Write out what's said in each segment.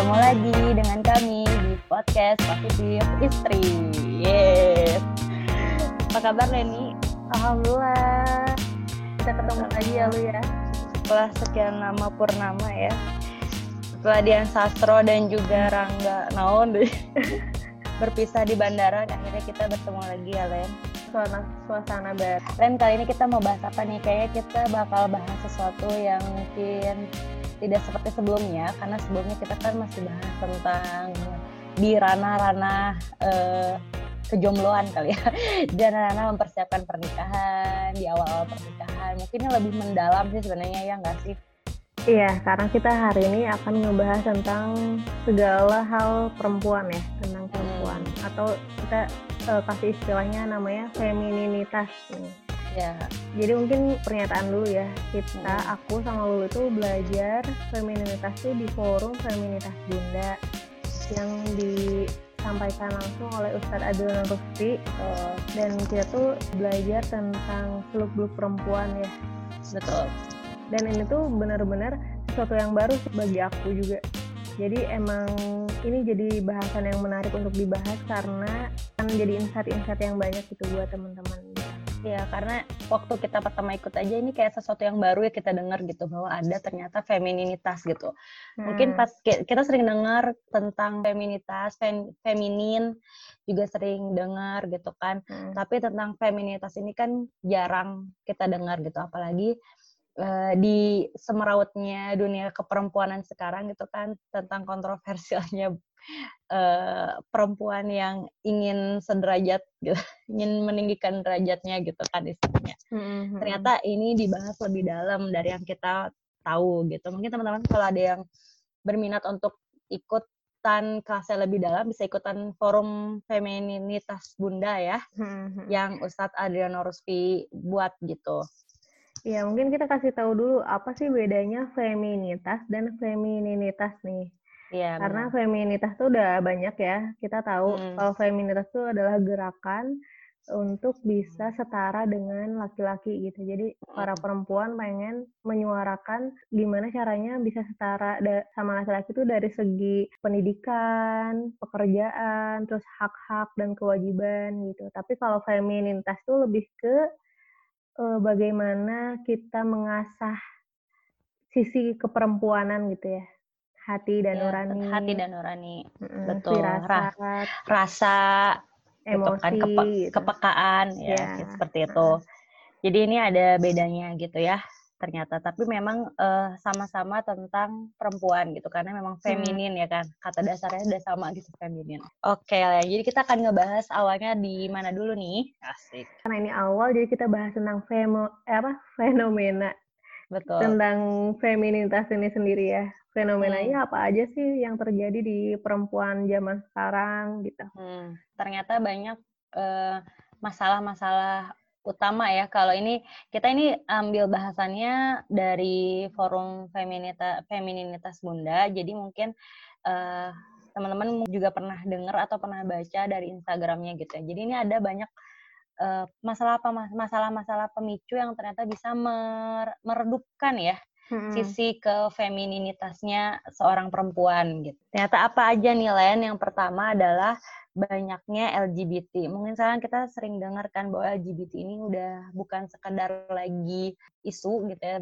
Bertemu lagi dengan kami di podcast Positif Istri. Yes. Apa kabar Leni? Alhamdulillah. Kita ketemu lagi ya lu ya. Setelah sekian lama purnama ya. Setelah Dian Sastro dan juga Rangga Naon deh. berpisah di bandara, akhirnya kita bertemu lagi ya Len. Suasana, suasana baru. Len, kali ini kita mau bahas apa nih? Kayaknya kita bakal bahas sesuatu yang mungkin tidak seperti sebelumnya, karena sebelumnya kita kan masih bahas tentang di ranah-ranah uh, kejombloan kali ya dan ranah mempersiapkan pernikahan di awal-awal pernikahan mungkin lebih mendalam sih sebenarnya ya nggak sih Iya, karena kita hari ini akan ngebahas tentang segala hal perempuan ya, tentang perempuan. Hmm. Atau kita uh, kasih istilahnya namanya femininitas. Ya. Jadi mungkin pernyataan dulu ya, kita, hmm. aku sama Lulu itu belajar femininitas itu di forum Feminitas Bunda yang disampaikan langsung oleh Ustadz Adil Rufti. Uh, dan kita tuh belajar tentang seluk-beluk perempuan ya. Betul dan ini tuh benar-benar sesuatu yang baru bagi aku juga jadi emang ini jadi bahasan yang menarik untuk dibahas karena kan jadi insight-insight yang banyak gitu buat teman-teman Ya, karena waktu kita pertama ikut aja ini kayak sesuatu yang baru ya kita dengar gitu bahwa ada ternyata femininitas gitu. Hmm. Mungkin pas kita sering dengar tentang feminitas, fem, feminin juga sering dengar gitu kan. Hmm. Tapi tentang feminitas ini kan jarang kita dengar gitu apalagi uh, di semerautnya dunia keperempuanan sekarang gitu kan tentang kontroversialnya uh, perempuan yang ingin sederajat gitu, ingin meninggikan derajatnya gitu kan istilahnya. Mm-hmm. Ternyata ini dibahas lebih dalam dari yang kita tahu gitu. Mungkin teman-teman kalau ada yang berminat untuk ikutan kelasnya lebih dalam bisa ikutan forum femininitas bunda ya, mm-hmm. yang Ustadz Adriano Ruspi buat gitu. Ya, mungkin kita kasih tahu dulu apa sih bedanya feminitas dan femininitas nih. Iya. Karena benar. feminitas tuh udah banyak ya. Kita tahu hmm. kalau feminitas itu adalah gerakan untuk bisa setara dengan laki-laki gitu. Jadi para hmm. perempuan pengen menyuarakan gimana caranya bisa setara sama laki-laki itu dari segi pendidikan, pekerjaan, terus hak-hak dan kewajiban gitu. Tapi kalau feminitas tuh lebih ke uh, bagaimana kita mengasah sisi keperempuanan gitu ya hati dan ya, nurani. hati dan nurani. Mm, betul. Rasa rasa emosi kan, kepe gitu. kepekaan ya, ya seperti itu. Jadi ini ada bedanya gitu ya ternyata. Tapi memang uh, sama-sama tentang perempuan gitu karena memang hmm. feminin hmm. ya kan? Kata dasarnya udah sama gitu feminin. Oke okay, ya. Jadi kita akan ngebahas awalnya di mana dulu nih? Asik. Karena ini awal jadi kita bahas tentang femo eh, apa? Fenomena. Betul. Tentang feminitas ini sendiri ya fenomenanya hmm. apa aja sih yang terjadi di perempuan zaman sekarang gitu hmm. ternyata banyak uh, masalah-masalah utama ya. Kalau ini kita ini ambil bahasannya dari forum feminita femininitas Bunda. Jadi mungkin uh, teman-teman juga pernah dengar atau pernah baca dari Instagramnya gitu ya. Jadi ini ada banyak uh, masalah apa masalah-masalah pemicu yang ternyata bisa mer meredupkan ya hmm. sisi ke femininitasnya seorang perempuan gitu. Ternyata apa aja nih Len? Yang pertama adalah banyaknya LGBT. Mungkin sekarang kita sering dengar kan bahwa LGBT ini udah bukan sekedar lagi isu gitu ya,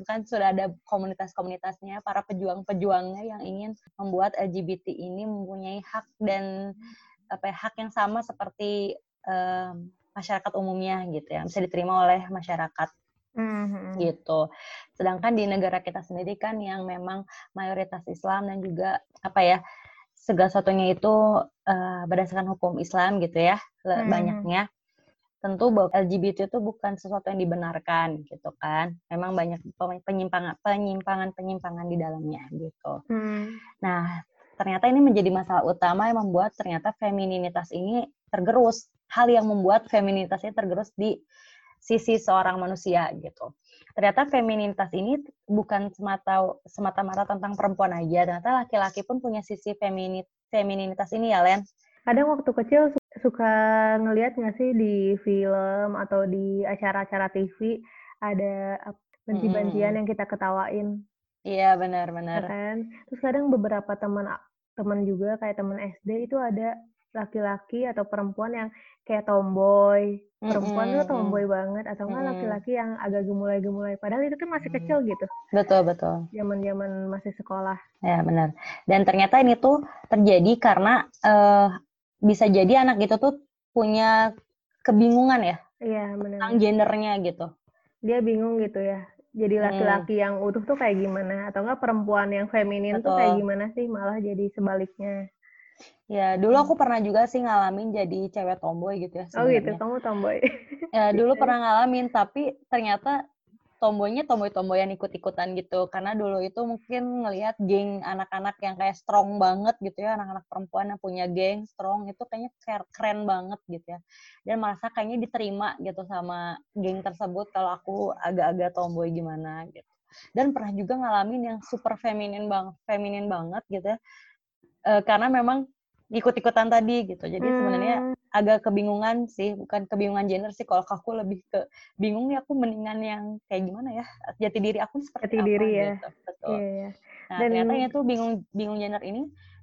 bukan sudah ada komunitas-komunitasnya, para pejuang-pejuangnya yang ingin membuat LGBT ini mempunyai hak dan apa ya, hak yang sama seperti um, masyarakat umumnya gitu ya, bisa diterima oleh masyarakat Mm-hmm. gitu. Sedangkan di negara kita sendiri kan yang memang mayoritas Islam dan juga apa ya segala satunya itu uh, berdasarkan hukum Islam gitu ya hmm. banyaknya tentu bahwa LGBT itu bukan sesuatu yang dibenarkan gitu kan memang banyak penyimpangan penyimpangan penyimpangan di dalamnya gitu hmm. nah ternyata ini menjadi masalah utama yang membuat ternyata femininitas ini tergerus hal yang membuat femininitasnya tergerus di sisi seorang manusia gitu. Ternyata feminitas ini bukan semata semata-mata tentang perempuan aja, ternyata laki-laki pun punya sisi feminit femininitas ini ya, Len. Kadang waktu kecil suka ngelihat nggak sih di film atau di acara-acara TV ada banti-bantian hmm. yang kita ketawain. Iya, benar-benar. Ya kan? Terus kadang beberapa teman teman juga kayak teman SD itu ada laki-laki atau perempuan yang kayak tomboy. Perempuan mm -hmm. tuh tomboy banget atau enggak laki-laki yang agak gemulai-gemulai. Padahal itu kan masih mm. kecil gitu. Betul, betul. Zaman-zaman masih sekolah. Ya, benar. Dan ternyata ini tuh terjadi karena uh, bisa jadi anak itu tuh punya kebingungan ya. Iya, benar. Tentang gendernya gitu. Dia bingung gitu ya. Jadi hmm. laki-laki hmm. yang utuh tuh kayak gimana atau enggak perempuan yang feminin Betul. tuh kayak gimana sih malah jadi sebaliknya. Ya, dulu aku pernah juga sih ngalamin jadi cewek tomboy gitu ya. Sebenernya. Oh gitu, kamu tomboy. ya, dulu pernah ngalamin, tapi ternyata tomboynya tomboy-tomboy yang ikut-ikutan gitu. Karena dulu itu mungkin ngelihat geng anak-anak yang kayak strong banget gitu ya, anak-anak perempuan yang punya geng strong itu kayaknya keren banget gitu ya. Dan merasa kayaknya diterima gitu sama geng tersebut kalau aku agak-agak tomboy gimana gitu. Dan pernah juga ngalamin yang super feminin bang, feminin banget gitu ya. E, karena memang ikut-ikutan tadi gitu. Jadi hmm. sebenarnya agak kebingungan sih, bukan kebingungan gender sih. Kalau aku lebih ke bingung ya aku mendingan yang kayak gimana ya jati diri aku seperti jati apa diri ya. gitu. Betul. Iya, iya. Nah Dan, ternyata itu bingung bingung gender ini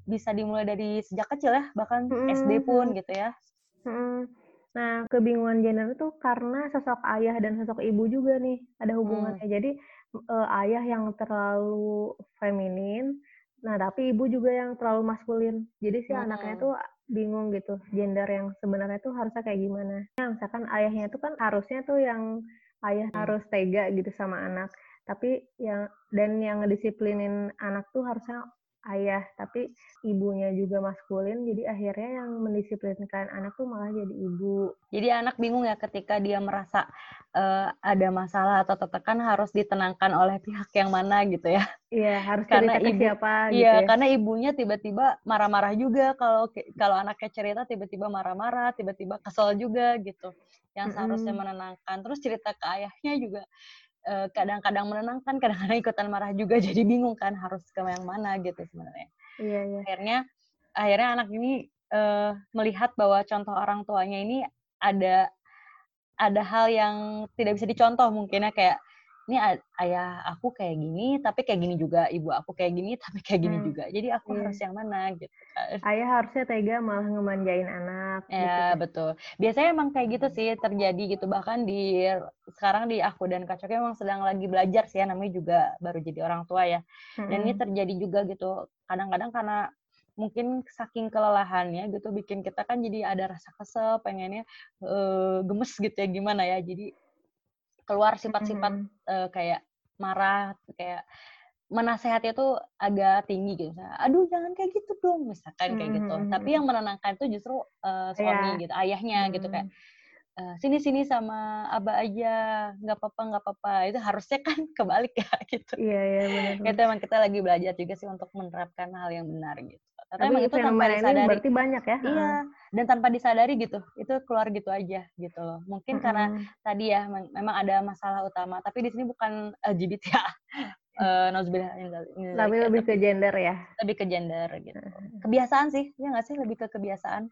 bisa dimulai dari sejak kecil ya, bahkan hmm. SD pun gitu ya. Hmm. Nah kebingungan gender itu karena sosok ayah dan sosok ibu juga nih ada hubungannya. Hmm. Jadi uh, ayah yang terlalu feminin Nah, tapi ibu juga yang terlalu maskulin. Jadi si hmm. anaknya tuh bingung gitu, gender yang sebenarnya tuh harusnya kayak gimana. Nah, misalkan ayahnya tuh kan harusnya tuh yang ayah hmm. harus tega gitu sama anak. Tapi yang dan yang ngedisiplinin anak tuh harusnya ayah, tapi ibunya juga maskulin, jadi akhirnya yang mendisiplinkan anak tuh malah jadi ibu. Jadi anak bingung ya ketika dia merasa uh, ada masalah atau tertekan harus ditenangkan oleh pihak yang mana gitu ya. Iya, harus karena ibu, siapa gitu iya, ya. karena ibunya tiba-tiba marah-marah juga kalau kalau anaknya cerita tiba-tiba marah-marah, tiba-tiba kesel juga gitu. Yang seharusnya mm -hmm. menenangkan. Terus cerita ke ayahnya juga Eh, kadang-kadang menenangkan, kadang-kadang ikutan marah juga, jadi bingung kan harus ke yang mana gitu sebenarnya. Iya, iya. Akhirnya, akhirnya anak ini uh, melihat bahwa contoh orang tuanya ini ada ada hal yang tidak bisa dicontoh mungkin ya kayak ini ayah aku kayak gini tapi kayak gini juga ibu aku kayak gini tapi kayak gini hmm. juga jadi aku yeah. harus yang mana gitu kan ayah harusnya tega malah ngemanjain anak ya gitu. Kan. betul biasanya emang kayak gitu sih terjadi gitu bahkan di sekarang di aku dan kacoknya emang sedang lagi belajar sih ya namanya juga baru jadi orang tua ya dan hmm. ini terjadi juga gitu kadang-kadang karena mungkin saking kelelahannya gitu bikin kita kan jadi ada rasa kesel pengennya uh, gemes gitu ya gimana ya jadi keluar sifat-sifat mm -hmm. uh, kayak marah kayak menasehati itu agak tinggi gitu aduh jangan kayak gitu dong misalkan kayak gitu mm -hmm. tapi yang menenangkan itu justru uh, suami yeah. gitu ayahnya mm -hmm. gitu kayak uh, sini sini sama abah aja nggak apa-apa nggak apa-apa itu harusnya kan kebalik ya gitu iya yeah, iya yeah, benar itu emang kita lagi belajar juga sih untuk menerapkan hal yang benar gitu tapi emang itu tanpa disadari. Ini berarti banyak ya? Iya. Dan tanpa disadari gitu, itu keluar gitu aja gitu loh. Mungkin -hmm. karena tadi ya memang ada masalah utama, tapi di sini bukan LGBT ya. Uh, Tapi lebih ke gender ya? Lebih ke gender gitu. Kebiasaan sih, ya nggak sih? Lebih ke kebiasaan.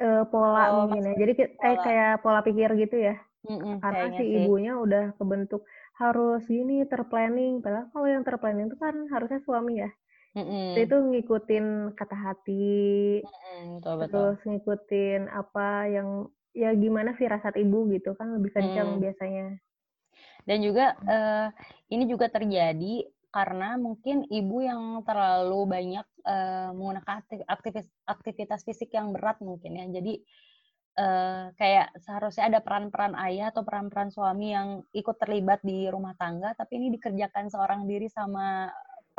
Uh, pola oh, mungkin ya. Jadi kayak kayak pola pikir gitu ya. Mm-mm, Karena si sih. ibunya udah kebentuk harus gini terplanning. Padahal kalau yang terplanning itu kan harusnya suami ya. Mm-hmm. Itu ngikutin kata hati, mm, betul, betul. terus ngikutin apa yang ya gimana firasat ibu gitu kan lebih kencang mm. biasanya. Dan juga uh, ini juga terjadi karena mungkin ibu yang terlalu banyak uh, menggunakan aktivitas, aktivitas fisik yang berat mungkin ya. Jadi uh, kayak seharusnya ada peran-peran ayah atau peran-peran suami yang ikut terlibat di rumah tangga, tapi ini dikerjakan seorang diri sama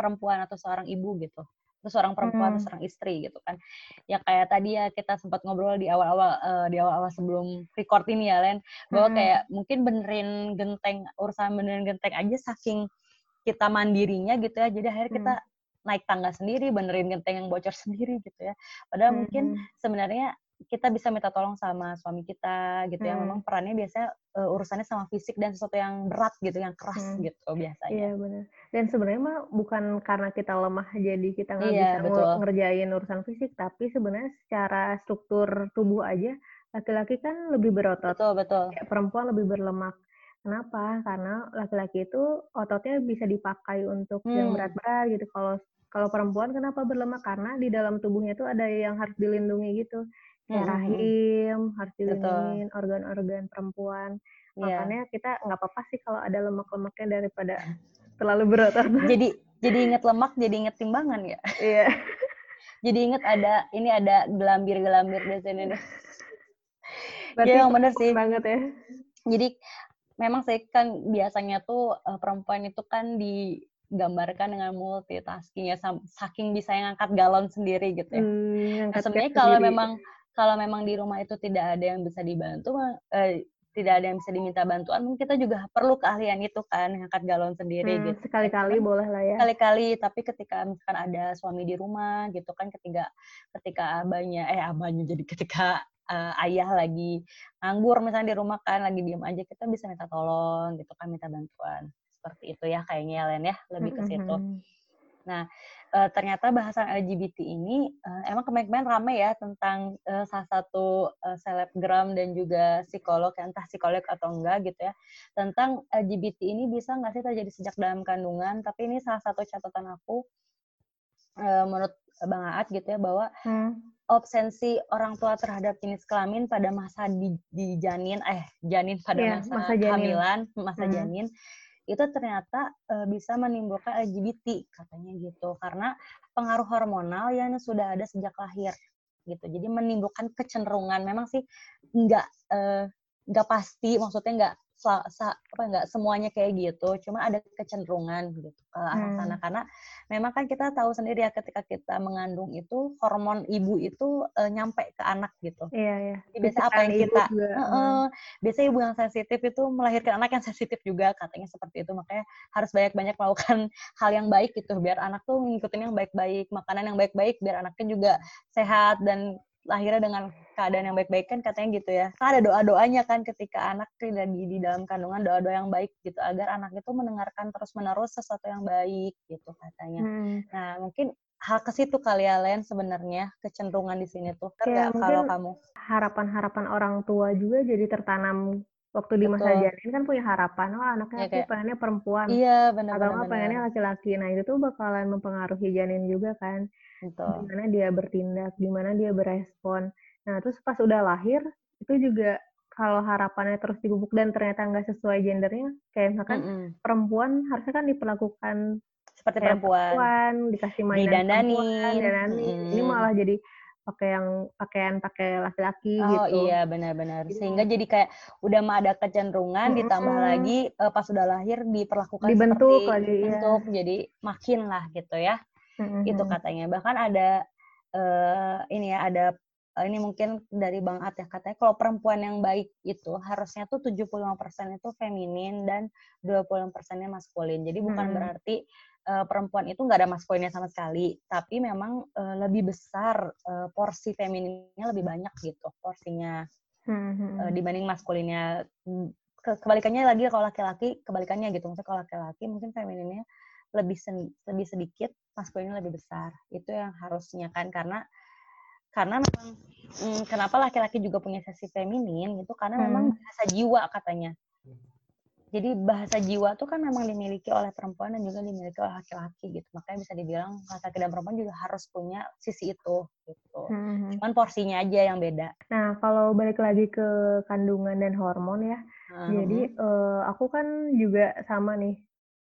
perempuan atau seorang ibu gitu atau seorang perempuan hmm. atau seorang istri gitu kan ya kayak tadi ya kita sempat ngobrol di awal-awal uh, di awal-awal sebelum record ini ya Len bahwa hmm. kayak mungkin benerin genteng urusan benerin genteng aja saking kita mandirinya gitu ya jadi akhirnya kita hmm. naik tangga sendiri benerin genteng yang bocor sendiri gitu ya padahal hmm. mungkin sebenarnya kita bisa minta tolong sama suami kita gitu ya. hmm. ya memang perannya biasanya uh, urusannya sama fisik dan sesuatu yang berat gitu yang keras hmm. gitu biasanya iya benar dan sebenarnya mah bukan karena kita lemah jadi kita nggak iya, bisa betul. ngerjain urusan fisik tapi sebenarnya secara struktur tubuh aja laki-laki kan lebih berotot betul betul perempuan lebih berlemak Kenapa? Karena laki-laki itu ototnya bisa dipakai untuk hmm. yang berat-berat gitu. Kalau kalau perempuan kenapa berlemak? Karena di dalam tubuhnya itu ada yang harus dilindungi gitu. Kayak hmm. rahim harus dilindungi, organ-organ perempuan. Yeah. Makanya kita nggak apa-apa sih kalau ada lemak-lemaknya daripada terlalu berat. jadi jadi inget lemak, jadi inget timbangan ya. Iya. jadi inget ada ini ada gelambir-gelambir di sini nih. Berarti yang bener sih. Banget ya. Jadi memang saya kan biasanya tuh uh, perempuan itu kan digambarkan dengan multitasking ya saking bisa yang angkat galon sendiri gitu ya. Hmm, nah, sebenarnya kalau memang kalau memang di rumah itu tidak ada yang bisa dibantu eh, tidak ada yang bisa diminta bantuan, mungkin kita juga perlu keahlian itu kan, angkat galon sendiri hmm, gitu. Sekali-kali boleh lah ya. Sekali-kali, tapi ketika misalkan ada suami di rumah gitu kan, ketika ketika abahnya, eh abahnya jadi ketika uh, ayah lagi nganggur misalnya di rumah kan lagi diem aja kita bisa minta tolong gitu kan minta bantuan seperti itu ya kayaknya Len ya lebih ke situ. Nah uh, ternyata bahasan LGBT ini uh, emang kemarin ramai ya tentang uh, salah satu uh, selebgram dan juga psikolog ya, entah psikolog atau enggak gitu ya tentang LGBT ini bisa nggak sih terjadi sejak dalam kandungan? Tapi ini salah satu catatan aku uh, menurut Bang Aat gitu ya bahwa hmm. obsesi orang tua terhadap jenis kelamin pada masa di, di janin eh janin pada yeah, masa, masa kehamilan masa hmm. janin itu ternyata uh, bisa menimbulkan LGBT katanya gitu. Karena pengaruh hormonal yang sudah ada sejak lahir gitu. Jadi menimbulkan kecenderungan. Memang sih nggak uh, nggak pasti maksudnya nggak sa, sa, apa enggak semuanya kayak gitu, cuma ada kecenderungan gitu ke arah hmm. sana karena memang kan kita tahu sendiri ya ketika kita mengandung itu hormon ibu itu uh, nyampe ke anak gitu. Iya iya. Jadi biasa apa yang kita uh, uh, biasanya ibu yang sensitif itu melahirkan anak yang sensitif juga katanya seperti itu makanya harus banyak-banyak melakukan hal yang baik gitu biar anak tuh ngikutin yang baik-baik, makanan yang baik-baik biar anaknya juga sehat dan lahirnya dengan keadaan yang baik-baik kan katanya gitu ya. Kan ada doa-doanya kan ketika anak tidak di, di dalam kandungan doa-doa yang baik gitu agar anak itu mendengarkan terus-menerus sesuatu yang baik gitu katanya. Hmm. Nah, mungkin hal ke situ kali ya Len sebenarnya kecenderungan di sini tuh. Ya, kalau kamu harapan-harapan orang tua juga jadi tertanam waktu di masa janin kan punya harapan oh anaknya ya, aku kayak, pengennya perempuan iya benar atau nggak pengennya laki-laki nah itu tuh bakalan mempengaruhi janin juga kan Betul. Gimana dia bertindak, gimana dia berespon. Nah, terus pas udah lahir, itu juga kalau harapannya terus dipupuk dan ternyata nggak sesuai gendernya, kayak misalkan mm -hmm. perempuan harusnya kan diperlakukan seperti perempuan. perempuan, dikasih mainan perempuan, dan Mm. Ini malah jadi pakai yang pakaian pakai laki-laki oh, gitu. Oh iya benar-benar. Sehingga jadi kayak udah mah ada kecenderungan mm -hmm. ditambah lagi uh, pas sudah lahir diperlakukan dibentuk seperti lagi bentuk iya. jadi makin lah gitu ya hmm itu katanya bahkan ada uh, ini ya ada uh, ini mungkin dari Bang At ya katanya kalau perempuan yang baik itu harusnya tuh 75% itu feminin dan 25%-nya maskulin. Jadi bukan hmm. berarti uh, perempuan itu nggak ada maskulinnya sama sekali, tapi memang uh, lebih besar uh, porsi femininnya lebih banyak gitu porsinya hmm. uh, dibanding maskulinnya. Ke kebalikannya lagi kalau laki-laki kebalikannya gitu. Maksudnya kalau laki-laki mungkin femininnya lebih sen, lebih sedikit maskulinnya lebih besar. Itu yang harusnya kan karena karena memang hmm, kenapa laki-laki juga punya sesi feminin itu karena hmm. memang bahasa jiwa katanya. Jadi bahasa jiwa tuh kan memang dimiliki oleh perempuan dan juga dimiliki oleh laki-laki gitu. Makanya bisa dibilang laki-laki dan perempuan juga harus punya sisi itu gitu. Hmm. cuman porsinya aja yang beda. Nah kalau balik lagi ke kandungan dan hormon ya. Hmm. jadi uh, aku kan juga sama nih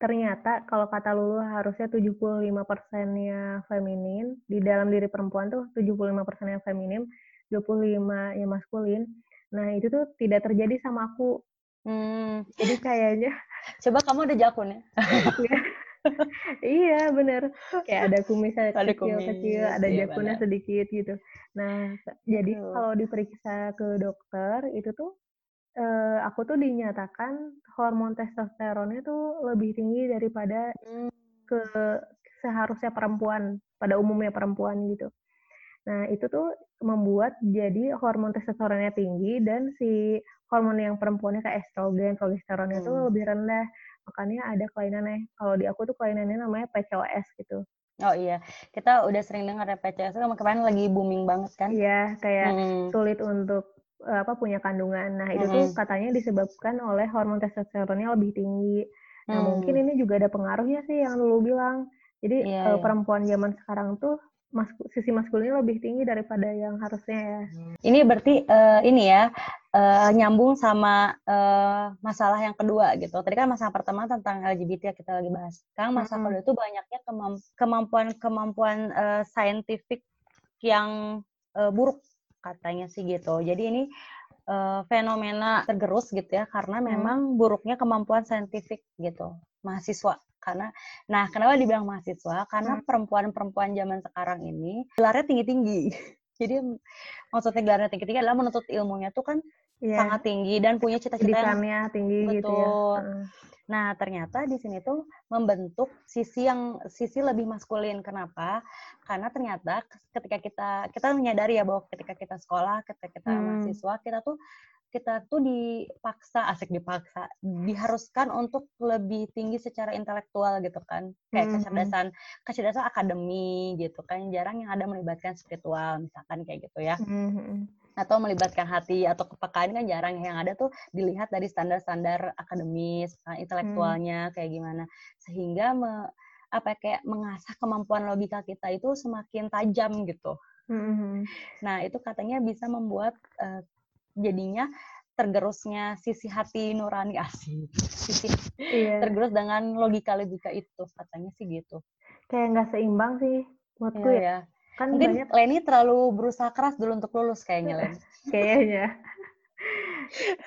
ternyata kalau kata Lulu harusnya 75 persennya feminin, di dalam diri perempuan tuh 75 persen yang feminin, 25 yang maskulin. Nah itu tuh tidak terjadi sama aku. Hmm. Jadi kayaknya. Coba kamu ada jakun ya? iya bener. Kayak ada kumisnya kecil-kecil, ada iya, jakunnya sedikit gitu. Nah jadi kalau diperiksa ke dokter itu tuh uh, aku tuh dinyatakan hormon testosteronnya tuh lebih tinggi daripada hmm. ke seharusnya perempuan, pada umumnya perempuan gitu. Nah, itu tuh membuat jadi hormon testosteronnya tinggi dan si hormon yang perempuannya kayak estrogen, progesteronnya hmm. tuh lebih rendah. Makanya ada kelainannya. Kalau di aku tuh kelainannya namanya PCOS gitu. Oh iya, kita udah sering dengar ya PCOS, kemarin lagi booming banget kan? Iya, kayak hmm. sulit untuk apa punya kandungan. Nah, itu mm -hmm. tuh katanya disebabkan oleh hormon testosteronnya lebih tinggi. Nah, mm. mungkin ini juga ada pengaruhnya sih yang dulu bilang. Jadi yeah, uh, yeah. perempuan zaman sekarang tuh masku, sisi maskulinnya lebih tinggi daripada yang harusnya ya. Ini berarti uh, ini ya uh, nyambung sama uh, masalah yang kedua gitu. Tadi kan masalah pertama tentang LGBT yang kita lagi bahas. Sekarang masalah hmm. kedua itu banyaknya kemampuan-kemampuan uh, saintifik yang uh, buruk katanya sih gitu. Jadi ini uh, fenomena tergerus gitu ya karena memang buruknya kemampuan saintifik gitu mahasiswa karena nah kenapa dibilang mahasiswa karena hmm. perempuan-perempuan zaman sekarang ini gelarnya tinggi-tinggi jadi maksudnya gelarnya tinggi-tinggi adalah menuntut ilmunya tuh kan yeah. sangat tinggi dan punya cita-cita yang tinggi betul. gitu ya. Hmm. Nah, ternyata di sini tuh membentuk sisi yang sisi lebih maskulin. Kenapa? Karena ternyata ketika kita kita menyadari ya bahwa ketika kita sekolah, ketika kita hmm. mahasiswa, kita tuh kita tuh dipaksa, asik dipaksa, diharuskan untuk lebih tinggi secara intelektual gitu kan. Kayak mm-hmm. kecerdasan, kecerdasan akademi gitu kan. Jarang yang ada melibatkan spiritual misalkan kayak gitu ya. Mm-hmm. Atau melibatkan hati atau kepekaan kan jarang yang ada tuh dilihat dari standar-standar akademis, intelektualnya mm. kayak gimana. Sehingga me, apa ya, kayak mengasah kemampuan logika kita itu semakin tajam gitu. Mm-hmm. Nah, itu katanya bisa membuat uh, jadinya tergerusnya sisi hati nurani asik sisi iya. tergerus dengan logika logika itu katanya sih gitu kayak nggak seimbang sih menurutku iya, ya, ya. Kan mungkin banyak... Leni terlalu berusaha keras dulu untuk lulus kayaknya Len. Kayaknya.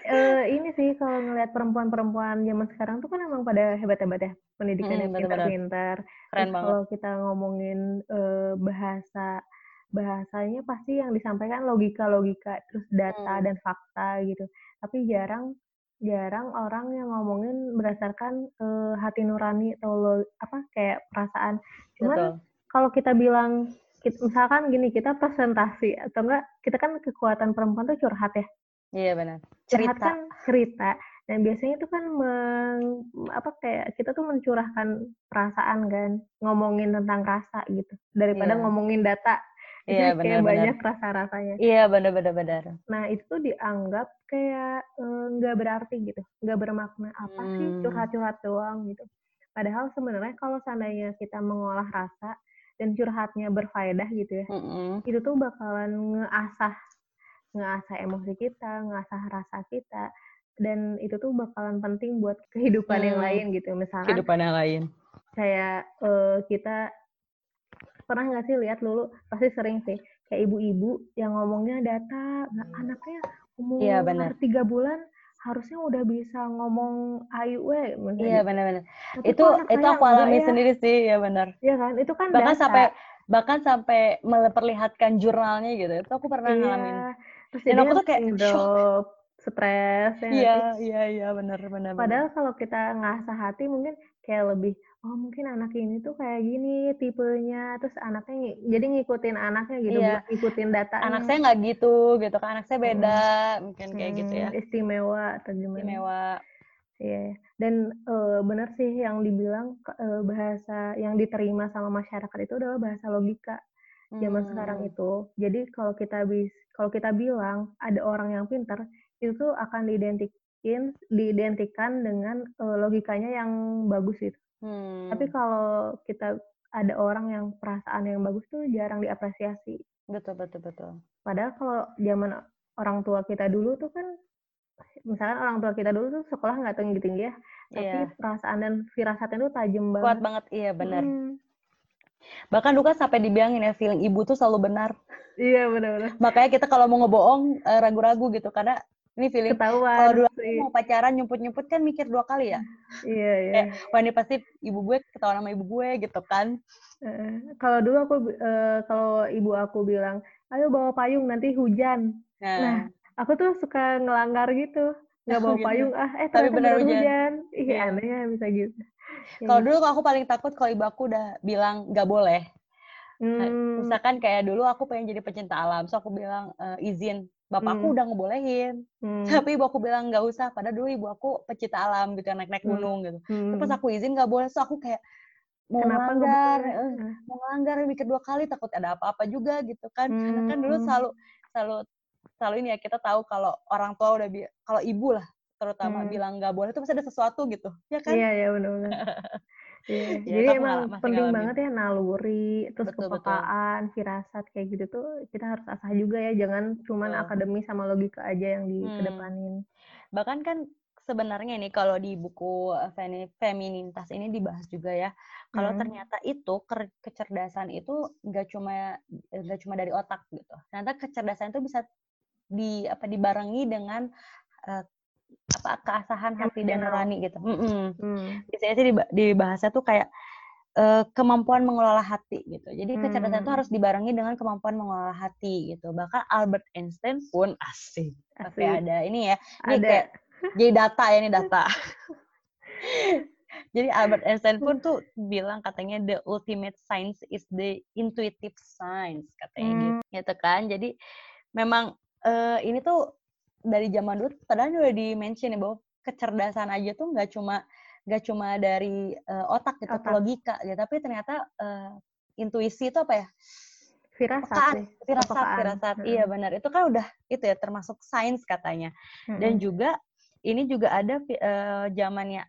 Uh, ini sih kalau ngelihat perempuan-perempuan zaman sekarang tuh kan emang pada hebat-hebat ya. Pendidikannya hmm, pintar-pintar. Kalau kita ngomongin uh, bahasa bahasanya pasti yang disampaikan logika-logika terus data hmm. dan fakta gitu. Tapi jarang jarang orang yang ngomongin berdasarkan uh, hati nurani atau lo, apa kayak perasaan. Cuman kalau kita bilang kita, misalkan gini kita presentasi atau enggak kita kan kekuatan perempuan tuh curhat ya iya benar cerita curhat kan cerita dan biasanya itu kan meng, apa kayak kita tuh mencurahkan perasaan kan ngomongin tentang rasa gitu daripada yeah. ngomongin data Iya, benar, kayak banyak rasa-rasanya. Iya, benar-benar benar. Nah, itu tuh dianggap kayak eh, nggak e, berarti gitu, nggak bermakna apa hmm. sih curhat-curhat doang gitu. Padahal sebenarnya kalau seandainya kita mengolah rasa dan curhatnya berfaedah gitu ya, mm-hmm. itu tuh bakalan ngeasah ngeasah emosi kita, ngeasah rasa kita, dan itu tuh bakalan penting buat kehidupan hmm. yang lain gitu. Misalnya kehidupan yang lain. Kayak uh, kita pernah nggak sih lihat dulu pasti sering sih kayak ibu-ibu yang ngomongnya data nah, anaknya umur iya, tiga bulan harusnya udah bisa ngomong AIW iya benar-benar itu itu aku alami ya. sendiri sih ya benar iya kan? Itu kan bahkan data. sampai bahkan sampai memperlihatkan jurnalnya gitu itu aku pernah iya. ngalamin. Terus dan aku tuh kayak shock. stres ya iya iya iya benar benar padahal kalau kita ngasah hati mungkin kayak lebih oh mungkin anak ini tuh kayak gini tipenya terus anaknya jadi ngikutin anaknya gitu iya. ngikutin data anak saya nggak gitu gitu kan anak saya beda hmm. mungkin kayak hmm, gitu ya hmm, istimewa atau gimana istimewa Iya, yeah. dan uh, benar sih yang dibilang uh, bahasa yang diterima sama masyarakat itu adalah bahasa logika zaman hmm. sekarang itu. Jadi kalau kita bis, kalau kita bilang ada orang yang pintar, itu akan diidentikin, diidentikan dengan uh, logikanya yang bagus itu. Hmm. Tapi kalau kita ada orang yang perasaan yang bagus tuh jarang diapresiasi. Betul, betul, betul. Padahal kalau zaman orang tua kita dulu tuh kan, misalkan orang tua kita dulu tuh sekolah nggak tinggi-tinggi ya, tapi yeah. perasaan dan firasatnya tuh tajam banget. Kuat banget, iya benar. Hmm. Bahkan dulu kan sampai dibilangin ya, feeling ibu tuh selalu benar. Iya, benar-benar. Makanya kita kalau mau ngebohong, eh, ragu-ragu gitu, karena ini feeling ketahuan kalau dulu mau pacaran nyumput-nyumput kan mikir dua kali ya. Iya iya. Kayak wah ini pasti ibu gue ketahuan sama ibu gue gitu kan. Uh, kalau dulu aku uh, kalau ibu aku bilang ayo bawa payung nanti hujan. Nah, nah aku tuh suka ngelanggar gitu. Nggak bawa gitu. payung ah eh tapi benar hujan, hujan. ih yeah. aneh ya bisa gitu. Kalau dulu aku paling takut kalau ibu aku udah bilang nggak boleh. Nah, hmm. misalkan kayak dulu aku pengen jadi pecinta alam, so aku bilang e, izin bapakku hmm. udah ngebolehin hmm. tapi ibu aku bilang nggak usah padahal dulu ibu aku pecinta alam gitu naik-naik hmm. gunung gitu hmm. terus aku izin nggak boleh so aku kayak mau Kenapa melanggar eh, mau melanggar mikir dua kali takut ada apa-apa juga gitu kan hmm. karena kan dulu hmm. selalu selalu selalu ini ya kita tahu kalau orang tua udah kalau ibu lah terutama hmm. bilang nggak boleh itu pasti ada sesuatu gitu ya kan iya iya benar-benar Iya, ya, jadi emang penting banget ya naluri, terus betul, kepekaan, betul. firasat kayak gitu tuh kita harus asah juga ya, jangan cuman betul. akademi sama logika aja yang dikedepanin. Hmm. Bahkan kan sebenarnya ini kalau di buku eh, feminitas ini dibahas juga ya kalau hmm. ternyata itu ke kecerdasan itu nggak cuma nggak cuma dari otak gitu ternyata kecerdasan itu bisa di apa dibarengi dengan uh, apa keasahan hati dan nurani gitu. Mm -mm. Hmm. Biasanya sih dibahasnya tuh kayak uh, kemampuan mengelola hati gitu. Jadi kecerdasan itu hmm. harus dibarengi dengan kemampuan mengelola hati gitu. Bahkan Albert Einstein pun asik. asik. Tapi ada ini ya. Ini ada. kayak jadi data ya ini data. Jadi Albert Einstein pun tuh bilang katanya the ultimate science is the intuitive science katanya hmm. gitu. Gitu kan. Jadi memang uh, ini tuh dari zaman dulu padahal udah di mention ya bahwa kecerdasan aja tuh nggak cuma nggak cuma dari uh, otak gitu, otak. logika gitu, tapi ternyata uh, intuisi itu apa ya? firasat Pekaan, firasat firasat hmm. iya benar itu kan udah itu ya termasuk sains katanya hmm. dan juga ini juga ada uh, zamannya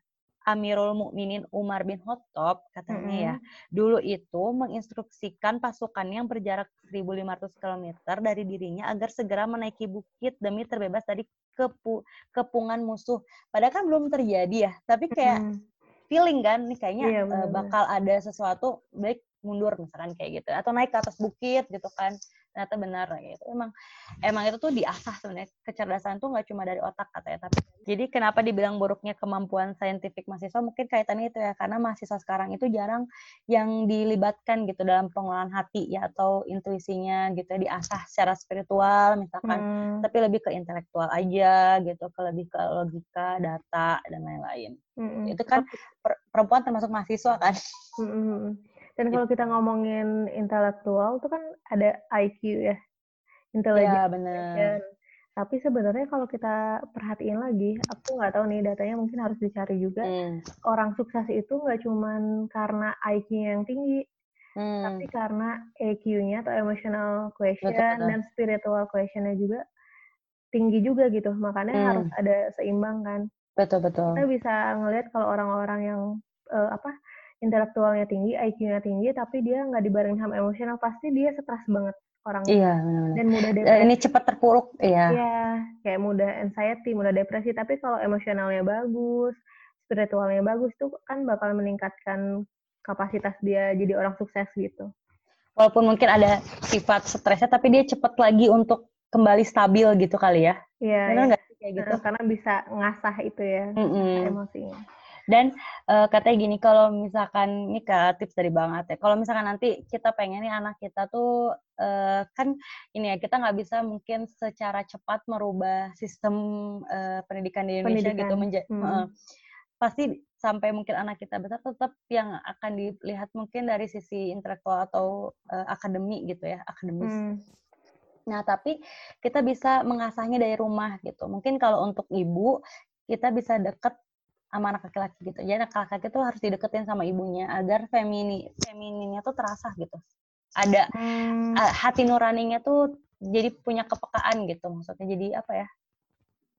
Amirul Mukminin Umar bin Khattab katanya mm -hmm. ya dulu itu menginstruksikan pasukan yang berjarak 1.500 km dari dirinya agar segera menaiki bukit demi terbebas dari kepu kepungan musuh. Padahal kan belum terjadi ya, tapi kayak mm -hmm. feeling kan nih kayaknya iya, uh, bakal ada sesuatu baik mundur misalkan kayak gitu atau naik ke atas bukit gitu kan ternyata benar gitu. Emang emang itu tuh diasah sebenarnya. Kecerdasan tuh nggak cuma dari otak katanya tapi jadi kenapa dibilang buruknya kemampuan saintifik mahasiswa? Mungkin kaitannya itu ya karena mahasiswa sekarang itu jarang yang dilibatkan gitu dalam pengelolaan hati ya atau intuisinya gitu ya diasah secara spiritual misalkan. Hmm. tapi lebih ke intelektual aja gitu ke lebih ke logika data dan lain-lain. Hmm. itu kan perempuan termasuk mahasiswa kan. Hmm. Dan kalau kita ngomongin intelektual tuh kan ada IQ ya, intelligence. Ya, benar. Tapi sebenarnya kalau kita perhatiin lagi, aku nggak tahu nih datanya mungkin harus dicari juga. Hmm. Orang sukses itu nggak cuman karena IQ yang tinggi, hmm. tapi karena EQ-nya atau emotional question betul, betul. dan spiritual question-nya juga tinggi juga gitu. Makanya hmm. harus ada seimbang kan. Betul betul. Kita bisa ngelihat kalau orang-orang yang uh, apa intelektualnya tinggi, IQ-nya tinggi, tapi dia nggak dibarengin sama emosional, pasti dia stres banget orang iya benar, dan mudah depresi. ini cepat terpuruk iya iya kayak mudah anxiety mudah depresi tapi kalau emosionalnya bagus spiritualnya bagus tuh kan bakal meningkatkan kapasitas dia jadi orang sukses gitu walaupun mungkin ada sifat stresnya tapi dia cepat lagi untuk kembali stabil gitu kali ya iya benar iya. nggak kayak gitu karena bisa ngasah itu ya mm -hmm. emosinya dan uh, katanya gini, kalau misalkan ini ke tips dari Bang Ate, kalau misalkan nanti kita pengen nih anak kita tuh uh, kan ini ya kita nggak bisa mungkin secara cepat merubah sistem uh, pendidikan di Indonesia gitu, pendidikan. gitu menjadi hmm. uh, pasti sampai mungkin anak kita besar tetap yang akan dilihat mungkin dari sisi intelektual atau uh, akademi gitu ya akademis. Hmm. Nah, tapi kita bisa mengasahnya dari rumah gitu. Mungkin kalau untuk ibu, kita bisa deket sama anak laki-laki gitu. Jadi anak laki-laki tuh harus dideketin sama ibunya agar femini femininnya tuh terasa gitu. Ada hmm. hati nuraninya tuh jadi punya kepekaan gitu maksudnya. Jadi apa ya?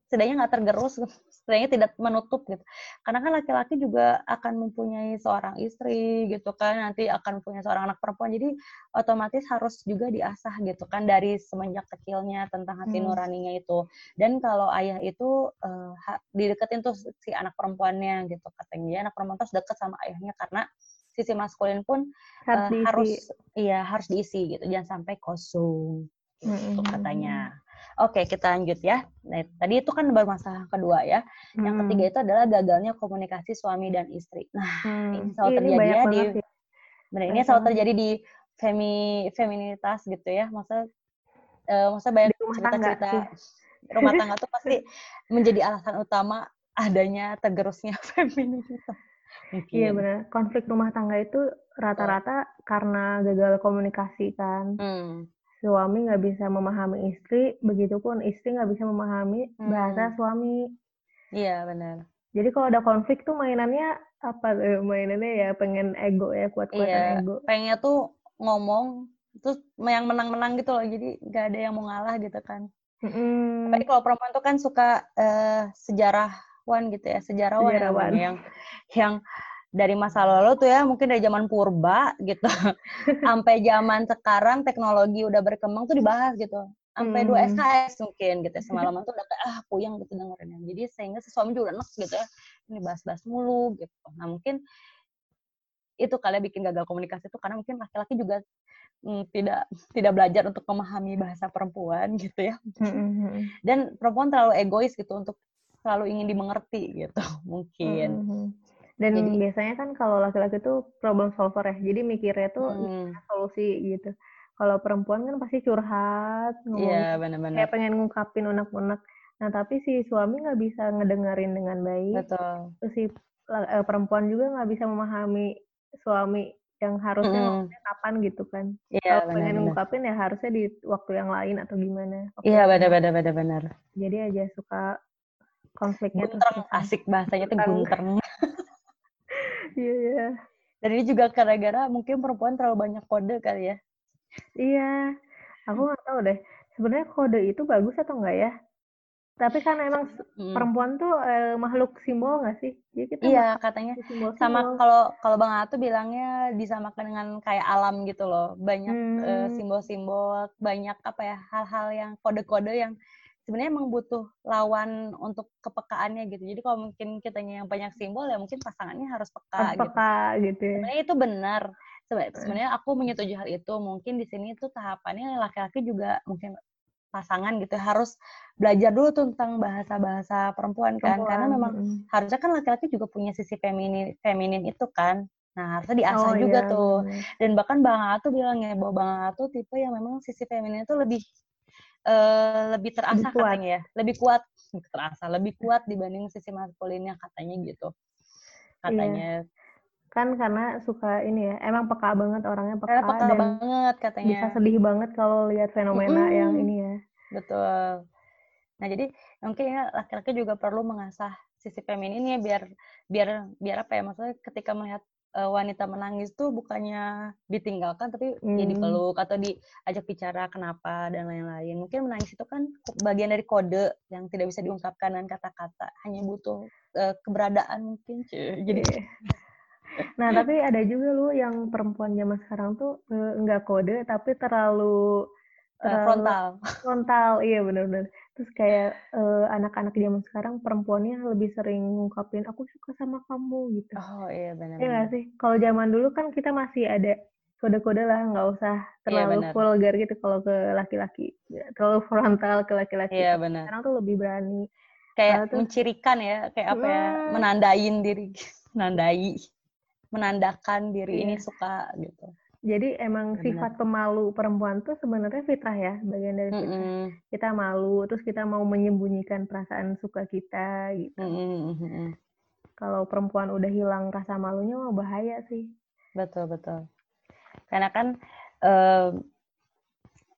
Setidaknya nggak tergerus, setidaknya tidak menutup gitu. Karena kan laki-laki juga akan mempunyai seorang istri gitu kan, nanti akan punya seorang anak perempuan, jadi otomatis harus juga diasah gitu kan dari semenjak kecilnya tentang hati hmm. nuraninya itu. Dan kalau ayah itu uh, dideketin tuh si anak perempuannya gitu katanya, ya, anak perempuan tuh deket sama ayahnya karena sisi maskulin pun harus, uh, harus iya harus diisi gitu, jangan sampai kosong gitu hmm. katanya. Oke, kita lanjut ya. Nah, tadi itu kan baru masalah kedua ya. Yang hmm. ketiga itu adalah gagalnya komunikasi suami dan istri. Nah, hmm. ini selalu terjadi ya di ya. benar ini selalu terjadi di femi feminitas gitu ya. Masa uh, masa banyak cerita-cerita rumah tangga tuh pasti menjadi alasan utama adanya tergerusnya feminitas. Iya benar. Konflik rumah tangga itu rata-rata oh. karena gagal komunikasi kan. Hmm suami nggak bisa memahami istri, begitupun istri nggak bisa memahami hmm. bahasa suami. Iya benar. Jadi kalau ada konflik tuh mainannya apa? Mainannya ya pengen ego ya kuat-kuatan iya, ego. Pengennya tuh ngomong terus yang menang-menang gitu loh. Jadi nggak ada yang mau ngalah gitu kan. Mm. Tapi kalau perempuan tuh kan suka uh, sejarawan gitu ya, sejarawan, sejarawan. yang yang dari masa lalu tuh ya mungkin dari zaman purba gitu sampai zaman sekarang teknologi udah berkembang tuh dibahas gitu sampai dua hmm. SKS mungkin gitu ya. semalaman tuh udah kayak ah puyang gitu dengerinnya jadi sehingga suami juga enak gitu ya ini bahas-bahas mulu gitu nah mungkin itu kalian bikin gagal komunikasi itu karena mungkin laki-laki juga mm, tidak tidak belajar untuk memahami bahasa perempuan gitu ya mm-hmm. dan perempuan terlalu egois gitu untuk selalu ingin dimengerti gitu mungkin mm-hmm. Dan jadi, biasanya kan kalau laki-laki itu problem solver ya jadi mikirnya tuh mm. solusi gitu kalau perempuan kan pasti curhat ngomong yeah, bener-bener. kayak pengen ngungkapin unek-unek nah tapi si suami nggak bisa ngedengerin dengan baik Betul. terus si uh, perempuan juga nggak bisa memahami suami yang harusnya mm. kapan gitu kan. Iya, Kalau pengen ngungkapin ya harusnya di waktu yang lain atau gimana. Iya, benar-benar benar-benar. Jadi aja suka konfliknya guntreng, asik bahasanya tuh guntreng. Iya, iya. Dan ini juga gara-gara mungkin perempuan terlalu banyak kode kali ya. Iya. Aku nggak tahu deh. Sebenarnya kode itu bagus atau enggak ya? Tapi kan emang hmm. perempuan tuh e, makhluk simbol nggak sih? Jadi kita iya katanya simbol -simbol. sama kalau kalau Bang Atu bilangnya disamakan dengan kayak alam gitu loh. Banyak eh, hmm. simbol-simbol, banyak apa ya hal-hal yang kode-kode yang sebenarnya emang butuh lawan untuk kepekaannya gitu. Jadi kalau mungkin kitanya yang banyak simbol ya mungkin pasangannya harus peka, harus gitu. peka gitu. Ya. Sebenarnya itu benar. Sebenarnya aku menyetujui hal itu. Mungkin di sini tuh tahapannya laki-laki juga mungkin pasangan gitu harus belajar dulu tuh tentang bahasa-bahasa perempuan kan perempuan. karena memang hmm. harusnya kan laki-laki juga punya sisi feminin feminin itu kan nah harusnya diasah oh, juga iya. tuh dan bahkan bang Atu bilang ya bahwa bang Atu tipe yang memang sisi feminin itu lebih uh, lebih terasa lebih kuat. katanya ya. Lebih kuat. Terasa lebih kuat dibanding sisi maskulinnya katanya gitu. Iya. katanya. Iya kan karena suka ini ya emang peka banget orangnya peka, peka dan banget katanya. bisa sedih banget kalau lihat fenomena mm yang ini ya. Betul. Nah jadi mungkin ya laki-laki juga perlu mengasah sisi femininnya biar biar biar apa ya maksudnya ketika melihat uh, wanita menangis tuh bukannya ditinggalkan tapi ya dipeluk atau diajak bicara kenapa dan lain-lain mungkin menangis itu kan bagian dari kode yang tidak bisa diungkapkan dengan kata-kata hanya butuh uh, keberadaan mungkin jadi iya. Nah, tapi ada juga lu yang perempuan zaman sekarang tuh enggak kode tapi terlalu, uh, terlalu frontal. Frontal, iya benar-benar. Terus kayak uh, anak-anak zaman sekarang perempuannya lebih sering ngungkapin aku suka sama kamu gitu. Oh iya benar. Iya gak sih? Kalau zaman dulu kan kita masih ada kode-kode lah nggak usah iya, terlalu iya, vulgar gitu kalau ke laki-laki terlalu frontal ke laki-laki iya, benar. sekarang tuh lebih berani kayak uh, mencirikan ya kayak apa ya menandain diri menandai menandakan diri yeah. ini suka gitu. Jadi emang Benar. sifat pemalu perempuan tuh sebenarnya fitrah ya, bagian dari fitrah. Mm -hmm. Kita malu, terus kita mau menyembunyikan perasaan suka kita gitu. Mm -hmm. Kalau perempuan udah hilang rasa malunya, mau bahaya sih. Betul betul. Karena kan uh,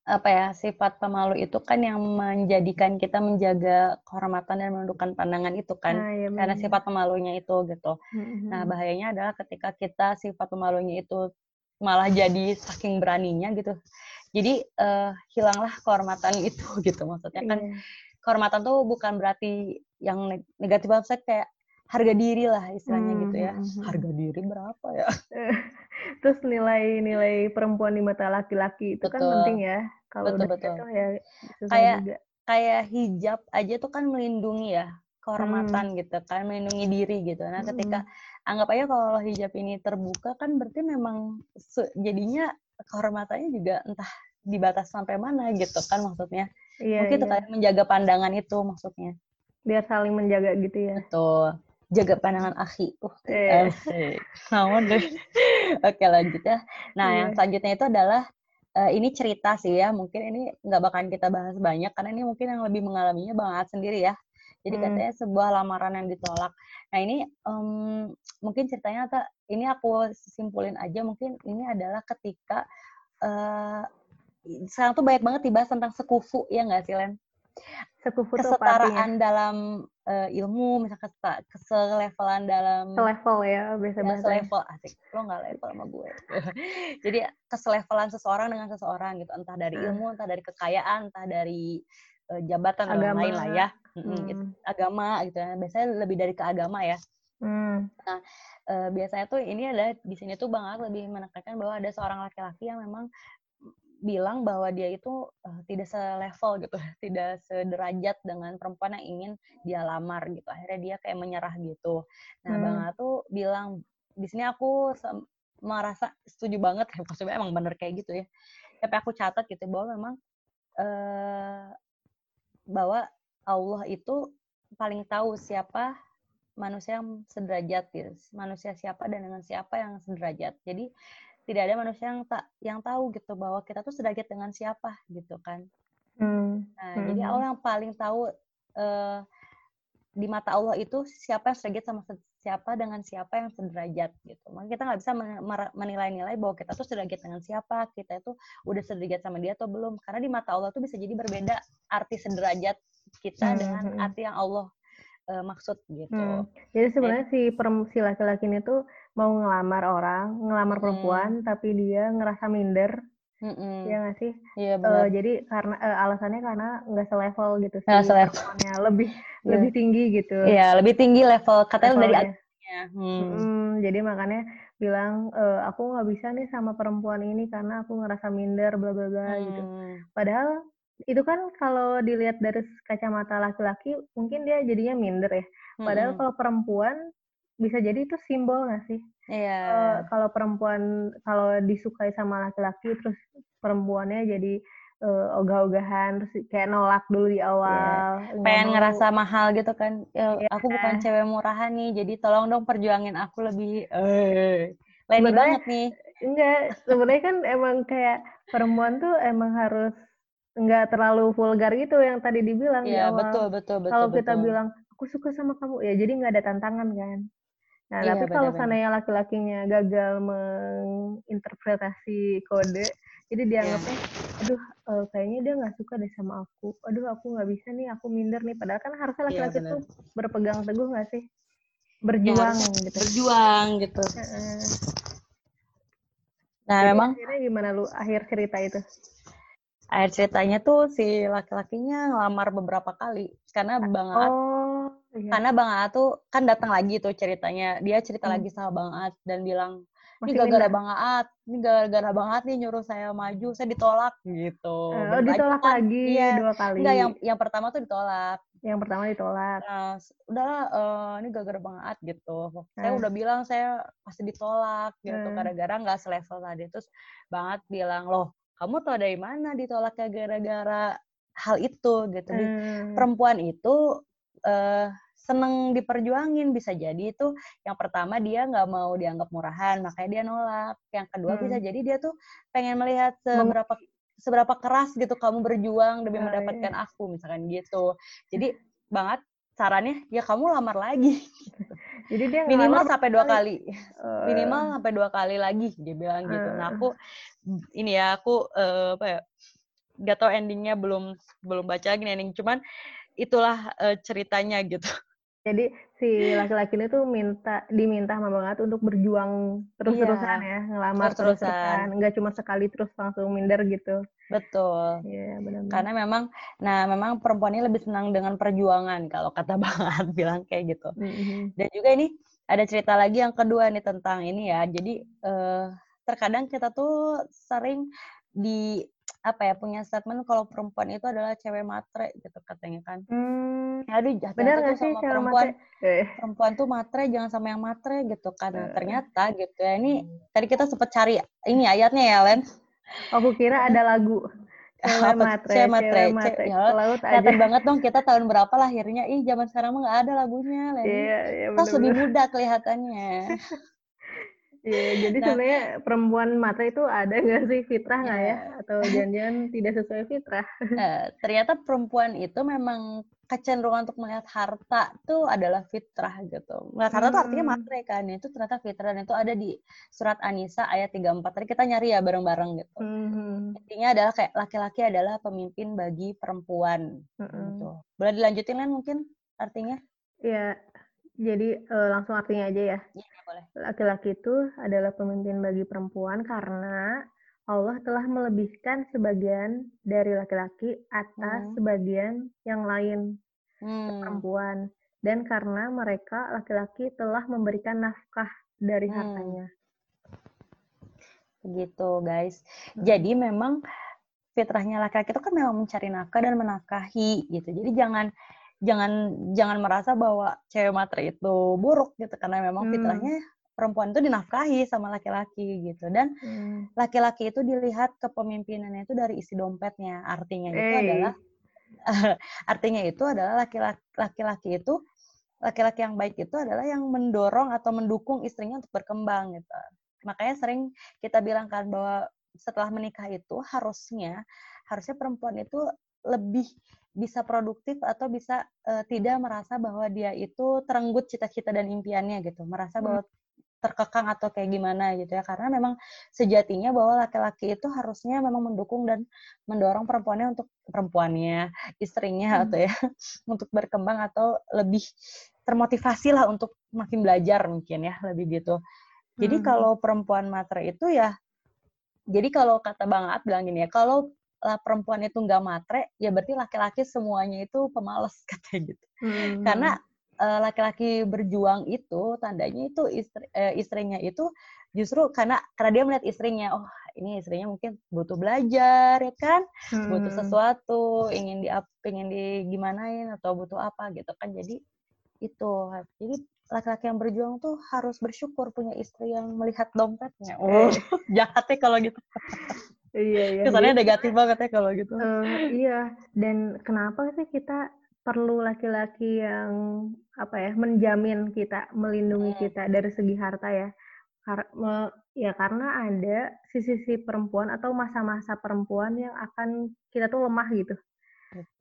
apa ya sifat pemalu itu kan yang menjadikan kita menjaga kehormatan dan menundukkan pandangan itu kan nah, iya karena sifat pemalunya itu gitu. Mm-hmm. Nah bahayanya adalah ketika kita sifat pemalunya itu malah jadi saking beraninya gitu. Jadi uh, hilanglah kehormatan itu gitu maksudnya kan yeah. kehormatan tuh bukan berarti yang negatif banget kayak harga diri lah istilahnya hmm, gitu ya. Hmm, hmm. Harga diri berapa ya? Terus nilai-nilai perempuan di mata laki-laki itu kan betul. kan penting ya. Kalau betul, betul. ya kayak juga. kayak hijab aja tuh kan melindungi ya kehormatan hmm. gitu kan, melindungi diri gitu. Nah, ketika hmm. Anggap aja kalau hijab ini terbuka kan berarti memang jadinya kehormatannya juga entah dibatas sampai mana gitu kan maksudnya. Iya, Mungkin iya. itu menjaga pandangan itu maksudnya. Biar saling menjaga gitu ya. Betul jaga pandangan akhi. Uh, eh. Namun deh. Oke lanjut ya. Nah yeah. yang selanjutnya itu adalah uh, ini cerita sih ya. Mungkin ini nggak bakalan kita bahas banyak karena ini mungkin yang lebih mengalaminya banget sendiri ya. Jadi hmm. katanya sebuah lamaran yang ditolak. Nah ini um, mungkin ceritanya tak ini aku simpulin aja mungkin ini adalah ketika uh, sekarang tuh banyak banget dibahas tentang sekufu ya nggak sih Len? Sekufu kesetaraan dalam uh, ilmu, misalkan keselevelan dalam selevel ya biasa ya, selevel asik lo nggak level sama gue jadi keselevelan seseorang dengan seseorang gitu entah dari hmm. ilmu entah dari kekayaan entah dari uh, jabatan dan lain-lain lah ya. Hmm. agama gitu ya. Biasanya lebih dari ke agama ya. Hmm. Nah, uh, biasanya tuh ini adalah di sini tuh banget lebih menekankan bahwa ada seorang laki-laki yang memang bilang bahwa dia itu uh, tidak selevel gitu, tidak sederajat dengan perempuan yang ingin dia lamar gitu. Akhirnya dia kayak menyerah gitu. Nah, hmm. Bang tuh bilang di sini aku merasa setuju banget ya, maksudnya emang bener kayak gitu ya. Tapi aku catat gitu bahwa memang uh, bahwa Allah itu paling tahu siapa manusia yang sederajat gitu. Manusia siapa dan dengan siapa yang sederajat. Jadi tidak ada manusia yang tak yang tahu gitu bahwa kita tuh sederajat dengan siapa gitu kan. Hmm. Nah, hmm. jadi Allah yang paling tahu uh, di mata Allah itu siapa yang sederajat sama siapa dengan siapa yang sederajat gitu. Maka kita nggak bisa menilai-nilai bahwa kita tuh sederajat dengan siapa, kita itu udah sederajat sama dia atau belum. Karena di mata Allah tuh bisa jadi berbeda arti sederajat kita hmm. dengan hmm. arti yang Allah uh, maksud gitu. Hmm. Jadi sebenarnya si si laki-laki ini tuh mau ngelamar orang, ngelamar hmm. perempuan, tapi dia ngerasa minder. Mm-mm. Iya nggak sih? Iya benar. Uh, jadi karena uh, alasannya karena nggak selevel gitu sih. Nggak selevel. lebih yeah. lebih tinggi gitu. Iya yeah, lebih tinggi level katanya dari atasnya. Hmm. Hmm, jadi makanya bilang e, aku nggak bisa nih sama perempuan ini karena aku ngerasa minder bla bla bla gitu. hmm. gitu. Padahal itu kan kalau dilihat dari kacamata laki-laki mungkin dia jadinya minder ya. Padahal hmm. kalau perempuan bisa jadi itu simbol nggak sih? Iya. Yeah. Uh, kalau perempuan kalau disukai sama laki-laki terus perempuannya jadi uh, ogah-ogahan terus kayak nolak dulu di iya. awal. Yeah. Pengen mau... ngerasa mahal gitu kan. Ya, yeah. Aku bukan cewek murahan nih, jadi tolong dong perjuangin aku lebih. Eh, lain banget nih. Enggak, sebenarnya kan emang kayak perempuan tuh emang harus enggak terlalu vulgar gitu yang tadi dibilang Iya, yeah, betul betul betul. Kalau kita bilang aku suka sama kamu ya jadi nggak ada tantangan kan. Nah, iya, tapi kalau seandainya laki-lakinya gagal menginterpretasi kode, jadi dia yeah. aduh, uh, kayaknya dia nggak suka deh sama aku. Aduh, aku nggak bisa nih, aku minder nih. Padahal kan harusnya iya, laki-laki yeah, tuh berpegang teguh nggak sih? Berjuang ya, gitu. Berjuang gitu. Nah, jadi memang. Akhirnya gimana lu akhir cerita itu? Akhir ceritanya tuh si laki-lakinya ngelamar beberapa kali karena Bang oh, iya. karena Bang Aat tuh kan datang lagi tuh ceritanya. Dia cerita hmm. lagi sama Bang Aat dan bilang, "Ini gara-gara Bang Aat, ini gara-gara Bang Aat nih nyuruh saya maju, saya ditolak." gitu. Oh, ditolak kan, lagi iya. dua kali. Enggak, yang yang pertama tuh ditolak. Yang pertama ditolak. Nah, udahlah uh, ini gara-gara Bang Aat gitu. Saya udah bilang saya pasti ditolak gitu hmm. gara-gara nggak selevel tadi. Terus Bang Aat bilang, "Loh, kamu tahu dari mana ditolak gara-gara hal itu gitu. Hmm. Perempuan itu uh, seneng diperjuangin bisa jadi itu yang pertama dia nggak mau dianggap murahan makanya dia nolak. Yang kedua hmm. bisa jadi dia tuh pengen melihat seberapa seberapa keras gitu kamu berjuang demi oh, mendapatkan iya. aku misalkan gitu. Jadi banget sarannya ya kamu lamar lagi. Jadi dia minimal sampai dua kali. Uh, minimal sampai dua kali lagi dia bilang gitu. Nah, aku ini ya aku uh, apa ya? Gak tau endingnya belum belum baca lagi ending. Cuman itulah uh, ceritanya gitu. Jadi si laki-laki ini tuh minta diminta sama banget untuk berjuang terus-terusan iya, ya, ngelamar terus-terusan, nggak cuma sekali terus langsung minder gitu. Betul. Iya, benar. Karena memang nah memang perempuan ini lebih senang dengan perjuangan kalau kata Bang bilang kayak gitu. Mm-hmm. Dan juga ini ada cerita lagi yang kedua nih tentang ini ya. Jadi uh, terkadang kita tuh sering di apa ya punya statement kalau perempuan itu adalah cewek matre gitu katanya kan. Hmm, aduh jahat benar tuh sama perempuan eh. perempuan tuh matre jangan sama yang matre gitu kan. Nah, ternyata gitu ya ini tadi kita sempat cari ini ayatnya ya Len. Aku kira ada lagu. Cewek matre, cewek matre, cewek matre. Ya, kelihatan banget dong kita tahun berapa lahirnya. Ih, zaman sekarang mah nggak ada lagunya, Len. Iya, iya, Kita lebih muda kelihatannya. Iya, jadi nah, sebenarnya perempuan matre itu ada nggak sih fitrah nggak ya? ya? Atau jangan-jangan tidak sesuai fitrah? Uh, ternyata perempuan itu memang kecenderungan untuk melihat harta itu adalah fitrah gitu. Melihat harta itu hmm. artinya matre kan. Itu ternyata fitrah dan itu ada di surat An-Nisa ayat 34. Tadi kita nyari ya bareng-bareng gitu. Hmm. Intinya adalah kayak laki-laki adalah pemimpin bagi perempuan. Hmm. Gitu. Boleh dilanjutin kan mungkin artinya? Iya, jadi uh, langsung artinya aja ya. Iya, boleh. Laki-laki itu adalah pemimpin bagi perempuan karena Allah telah melebihkan sebagian dari laki-laki atas hmm. sebagian yang lain hmm. perempuan dan karena mereka laki-laki telah memberikan nafkah dari hmm. hartanya. Begitu, guys. Hmm. Jadi memang fitrahnya laki-laki itu kan memang mencari nafkah dan menafkahi gitu. Jadi jangan jangan jangan merasa bahwa cewek matre itu buruk gitu karena memang hmm. fitrahnya perempuan itu dinafkahi sama laki-laki gitu dan hmm. laki-laki itu dilihat kepemimpinannya itu dari isi dompetnya artinya itu hey. adalah artinya itu adalah laki-laki itu laki-laki yang baik itu adalah yang mendorong atau mendukung istrinya untuk berkembang gitu makanya sering kita bilang kan bahwa setelah menikah itu harusnya harusnya perempuan itu lebih bisa produktif atau bisa uh, tidak merasa bahwa dia itu terenggut cita-cita dan impiannya gitu merasa bahwa hmm terkekang atau kayak gimana gitu ya karena memang sejatinya bahwa laki-laki itu harusnya memang mendukung dan mendorong perempuannya untuk perempuannya istrinya hmm. atau ya untuk berkembang atau lebih termotivasi lah untuk makin belajar mungkin ya lebih gitu jadi hmm. kalau perempuan matre itu ya jadi kalau kata Bang At bilang gini ya kalau lah perempuan itu nggak matre ya berarti laki-laki semuanya itu pemalas katanya gitu. Hmm. karena Eh, laki-laki berjuang itu tandanya itu istri, eh, istrinya itu justru karena karena dia melihat istrinya oh ini istrinya mungkin butuh belajar ya kan? Hmm. butuh sesuatu ingin di ingin di gimanain atau butuh apa gitu kan. Jadi itu. Jadi laki-laki yang berjuang tuh harus bersyukur punya istri yang melihat dompetnya. Oh jahatnya kalau gitu iya iya. Kesannya negatif banget ya kalau gitu. Uh, iya. Dan kenapa sih kita perlu laki-laki yang apa ya menjamin kita melindungi hmm. kita dari segi harta ya? Kar ya karena ada sisi-sisi perempuan atau masa-masa perempuan yang akan kita tuh lemah gitu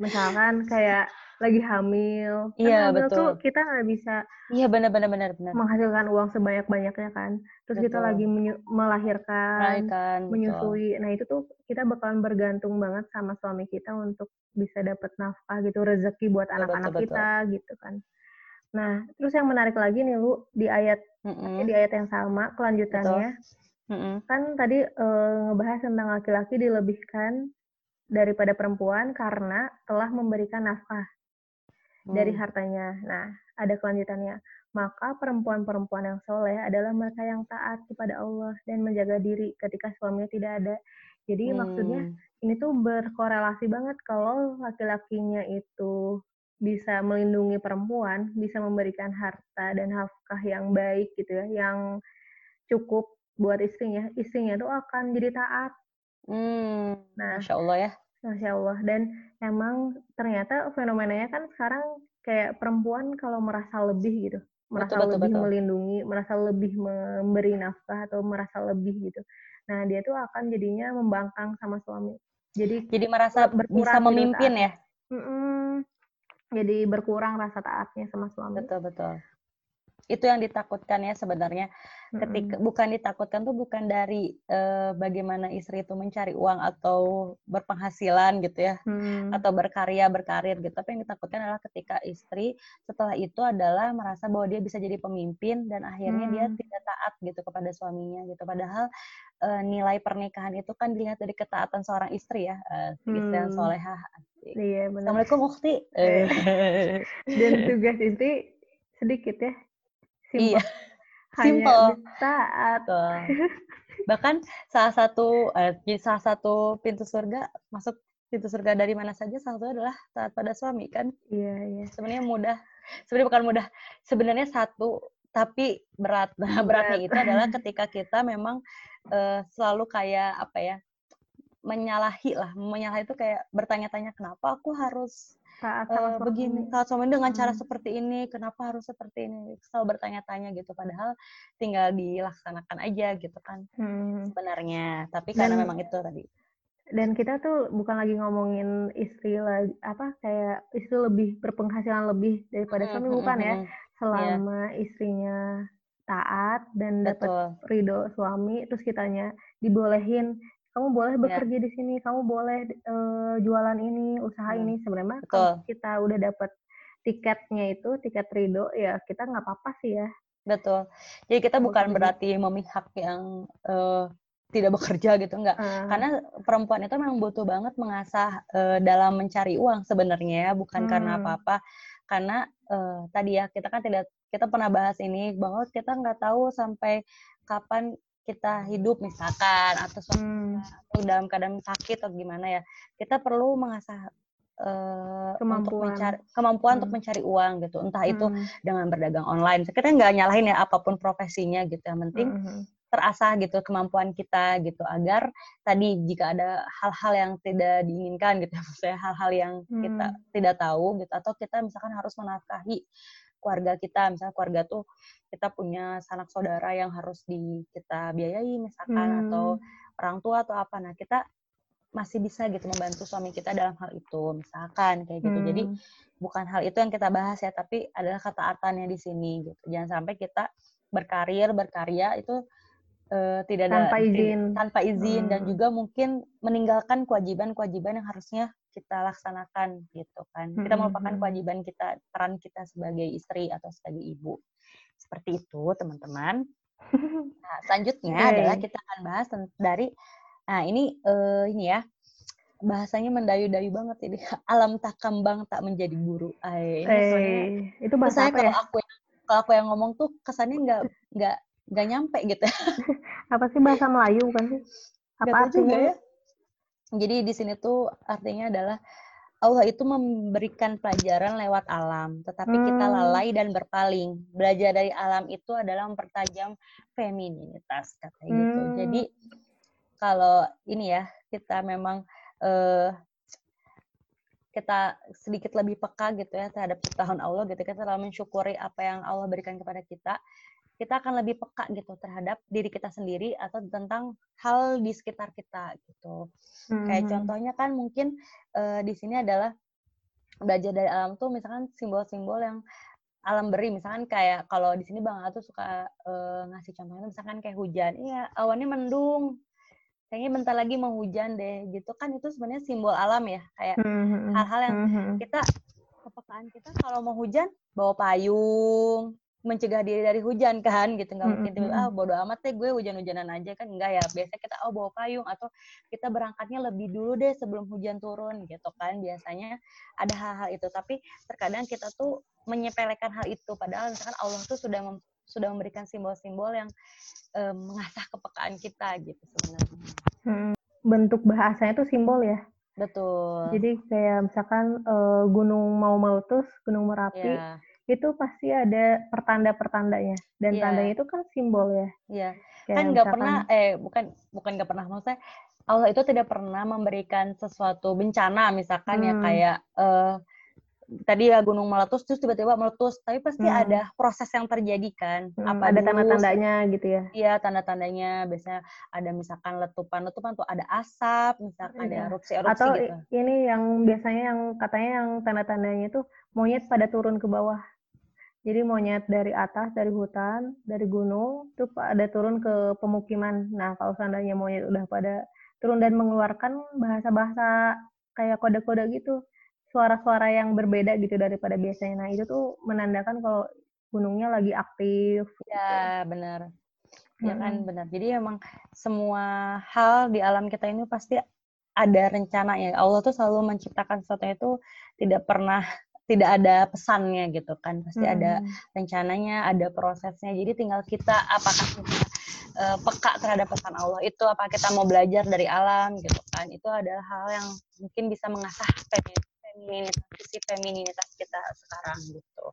misalkan kayak lagi hamil. Kan iya hamil betul. tuh kita nggak bisa iya benar benar benar benar. menghasilkan uang sebanyak banyaknya kan. Terus betul. kita lagi melahirkan Melahirkan, menyusui. Betul. nah itu tuh kita bakalan bergantung banget sama suami kita untuk bisa dapat nafkah gitu rezeki buat anak-anak kita gitu kan. Nah terus yang menarik lagi nih lu di ayat mm -hmm. di ayat yang sama kelanjutannya. Mm -hmm. kan tadi uh, ngebahas tentang laki-laki dilebihkan daripada perempuan karena telah memberikan nafkah hmm. dari hartanya. Nah, ada kelanjutannya. Maka perempuan-perempuan yang soleh adalah mereka yang taat kepada Allah dan menjaga diri ketika suaminya tidak ada. Jadi hmm. maksudnya ini tuh berkorelasi banget kalau laki-lakinya itu bisa melindungi perempuan, bisa memberikan harta dan nafkah yang baik gitu ya, yang cukup buat istrinya, istrinya tuh akan jadi taat Hmm, nah, Masya Allah ya. Masya Allah. Dan emang ternyata fenomenanya kan sekarang kayak perempuan kalau merasa lebih gitu, merasa betul, lebih betul. melindungi, merasa lebih memberi nafkah atau merasa lebih gitu. Nah dia tuh akan jadinya membangkang sama suami. Jadi jadi merasa bisa gitu memimpin ya. Mm -mm. Jadi berkurang rasa taatnya sama suami. Betul betul itu yang ditakutkan ya sebenarnya ketika mm-hmm. bukan ditakutkan tuh bukan dari uh, bagaimana istri itu mencari uang atau berpenghasilan gitu ya mm. atau berkarya berkarir gitu tapi yang ditakutkan adalah ketika istri setelah itu adalah merasa bahwa dia bisa jadi pemimpin dan akhirnya mm. dia tidak taat gitu kepada suaminya gitu padahal uh, nilai pernikahan itu kan dilihat dari ketaatan seorang istri ya uh, istri yang solehah Iya, benar. Assalamualaikum Ukti. Dan tugas istri sedikit ya Simple. Iya. Simple. taat. Bahkan salah satu eh, salah satu pintu surga masuk pintu surga dari mana saja salah satu adalah taat pada suami kan. Iya, iya. Sebenarnya mudah. Sebenarnya bukan mudah. Sebenarnya satu tapi berat. Nah, beratnya itu adalah ketika kita memang uh, selalu kayak apa ya? menyalahi lah. Menyalahi itu kayak bertanya-tanya kenapa aku harus saat uh, begini saat suami dengan cara hmm. seperti ini kenapa harus seperti ini? Selalu bertanya-tanya gitu padahal tinggal dilaksanakan aja gitu kan hmm. sebenarnya. Tapi karena dan, memang itu tadi. dan kita tuh bukan lagi ngomongin istri lagi apa kayak istri lebih berpenghasilan lebih daripada hmm, suami hmm, bukan ya? selama yeah. istrinya taat dan dapat ridho suami terus kitanya dibolehin kamu boleh iya. bekerja yeah. di sini, kamu boleh uh, jualan ini, usaha hmm. ini. Sebenarnya kalau kita udah dapat tiketnya itu, tiket Rido, ya kita nggak apa-apa sih ya. Betul. Jadi kita bukan berarti memihak yang uh, tidak bekerja gitu enggak uh. karena perempuan itu memang butuh banget mengasah uh, dalam mencari uang sebenarnya ya bukan hmm. karena apa-apa karena uh, tadi ya kita kan tidak kita pernah bahas ini bahwa kita nggak tahu sampai kapan kita hidup misalkan atau hmm. dalam keadaan sakit atau gimana ya kita perlu mengasah uh, kemampuan untuk mencari kemampuan hmm. untuk mencari uang gitu entah itu hmm. dengan berdagang online kita nggak nyalahin ya apa pun profesinya gitu yang penting hmm. hmm terasah gitu kemampuan kita gitu agar tadi jika ada hal-hal yang tidak diinginkan gitu maksudnya hal-hal yang hmm. kita tidak tahu gitu atau kita misalkan harus menafkahi keluarga kita misalnya keluarga tuh kita punya sanak saudara yang harus di kita biayai misalkan hmm. atau orang tua atau apa nah kita masih bisa gitu membantu suami kita dalam hal itu misalkan kayak gitu hmm. jadi bukan hal itu yang kita bahas ya tapi adalah kata artannya di sini gitu jangan sampai kita berkarir berkarya itu uh, tidak tanpa ada izin tanpa izin hmm. dan juga mungkin meninggalkan kewajiban-kewajiban yang harusnya kita laksanakan gitu kan kita hmm. melupakan hmm. kewajiban kita peran kita sebagai istri atau sebagai ibu seperti itu teman-teman nah selanjutnya okay. adalah kita akan bahas dari nah ini uh, ini ya bahasanya mendayu-dayu banget ini alam tak kembang tak menjadi guru Ay, ini hey, itu bahasa apa kalau ya? aku kalau aku yang ngomong tuh kesannya nggak nggak nggak nyampe gitu. apa sih bahasa Melayu kan sih? Apa gak artinya? ya? Jadi di sini tuh artinya adalah Allah itu memberikan pelajaran lewat alam, tetapi hmm. kita lalai dan berpaling. Belajar dari alam itu adalah mempertajam femininitas gitu. hmm. gitu. Jadi kalau ini ya kita memang uh, kita sedikit lebih peka gitu ya terhadap ciptaan Allah gitu kita selalu mensyukuri apa yang Allah berikan kepada kita kita akan lebih peka gitu terhadap diri kita sendiri atau tentang hal di sekitar kita gitu. Hmm. Kayak contohnya kan mungkin uh, di sini adalah belajar dari alam tuh misalkan simbol-simbol yang alam beri misalkan kayak kalau di sini Bang tuh suka uh, ngasih contohnya misalkan kayak hujan. Iya, awannya mendung. Kayaknya bentar lagi mau hujan deh gitu. Kan itu sebenarnya simbol alam ya kayak hmm, hmm, hmm. hal-hal yang kita kepekaan kita kalau mau hujan bawa payung mencegah diri dari hujan kan gitu. Nggak mungkin mm -hmm. ah bodo amat deh gue hujan-hujanan aja. Kan enggak ya. Biasa kita oh bawa payung atau kita berangkatnya lebih dulu deh sebelum hujan turun gitu kan. Biasanya ada hal-hal itu. Tapi terkadang kita tuh menyepelekan hal itu. Padahal misalkan Allah tuh sudah mem sudah memberikan simbol-simbol yang um, mengasah kepekaan kita gitu sebenarnya hmm. bentuk bahasanya itu simbol ya betul jadi kayak misalkan uh, gunung mau meletus gunung merapi yeah itu pasti ada pertanda-pertandanya dan yeah. tandanya itu kan simbol ya. Iya. Yeah. Kan nggak pernah eh bukan bukan nggak pernah maksudnya Allah itu tidak pernah memberikan sesuatu bencana misalkan ya, hmm. ya kayak uh, tadi ya gunung meletus terus tiba-tiba meletus. Tapi pasti hmm. ada proses yang terjadi kan. Hmm, apa ada tanda-tandanya gitu ya? iya tanda-tandanya. Biasanya ada misalkan letupan letupan tuh ada asap misalkan iya. ada erupsi erupsi atau gitu. ini yang biasanya yang katanya yang tanda-tandanya itu monyet pada turun ke bawah. Jadi monyet dari atas, dari hutan, dari gunung, itu ada turun ke pemukiman. Nah, kalau seandainya monyet udah pada turun dan mengeluarkan bahasa-bahasa kayak kode-kode gitu, suara-suara yang berbeda gitu daripada biasanya. Nah, itu tuh menandakan kalau gunungnya lagi aktif. Ya, gitu. benar. Ya kan, benar. Jadi emang semua hal di alam kita ini pasti ada rencana ya. Allah tuh selalu menciptakan sesuatu itu tidak pernah tidak ada pesannya gitu kan pasti hmm. ada rencananya ada prosesnya jadi tinggal kita apakah kita uh, peka terhadap pesan Allah itu apa kita mau belajar dari alam gitu kan itu adalah hal yang mungkin bisa mengasah femininitas sisi femininitas kita sekarang gitu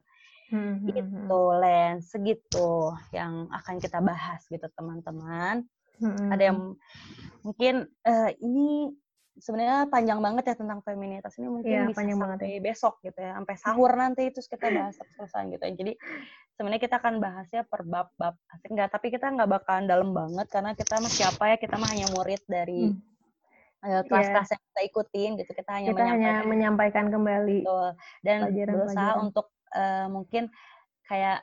hmm. hmm itu hmm. Len segitu yang akan kita bahas gitu teman-teman hmm. ada yang mungkin uh, ini sebenarnya panjang banget ya tentang feminitas ini mungkin ya, bisa sampai banget. Ya. besok gitu ya sampai sahur nanti itu kita bahas terus gitu ya. jadi sebenarnya kita akan bahasnya per bab-bab asik nggak tapi kita nggak bakalan dalam banget karena kita mah siapa ya kita mah hanya murid dari hmm. Eh, kelas-kelas yeah. yang kita ikutin gitu kita hanya kita menyampaikan, hanya menyampaikan kembali betul. dan pelajaran, berusaha pelajaran. untuk uh, mungkin kayak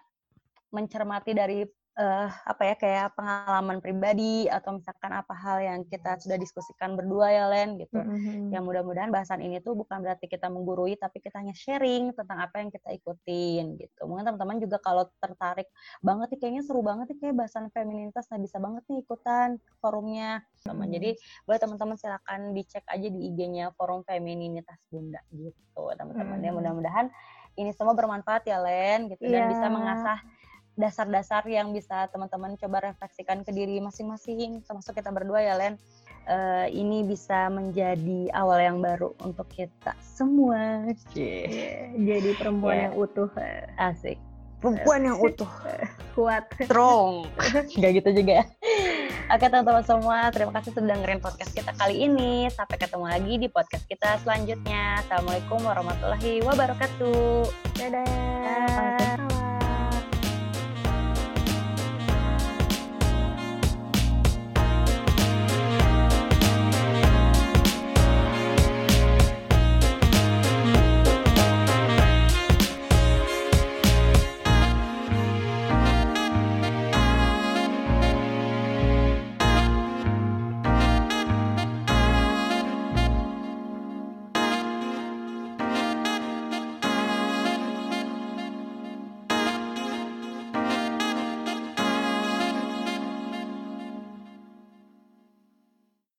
mencermati dari uh, apa ya kayak pengalaman pribadi atau misalkan apa hal yang kita sudah diskusikan berdua ya Len gitu. Mm-hmm. Yang mudah-mudahan bahasan ini tuh bukan berarti kita menggurui tapi kita hanya sharing tentang apa yang kita ikutin gitu. Mungkin teman-teman juga kalau tertarik banget nih kayaknya seru banget nih kayak bahasan feminitas nah bisa banget nih ikutan forumnya teman. Mm-hmm. Jadi boleh teman-teman silakan dicek aja di IG-nya Forum Femininitas Bunda gitu teman-teman. Mm-hmm. Ya mudah-mudahan ini semua bermanfaat ya Len gitu yeah. dan iya. bisa mengasah dasar-dasar yang bisa teman-teman coba refleksikan ke diri masing-masing termasuk kita berdua ya Len uh, ini bisa menjadi awal yang baru untuk kita semua yeah. jadi perempuan yeah. yang utuh asik perempuan yang utuh kuat strong nggak gitu juga Oke teman-teman semua, terima kasih sudah dengerin podcast kita kali ini. Sampai ketemu lagi di podcast kita selanjutnya. Assalamualaikum warahmatullahi wabarakatuh. Dadah. Dadah.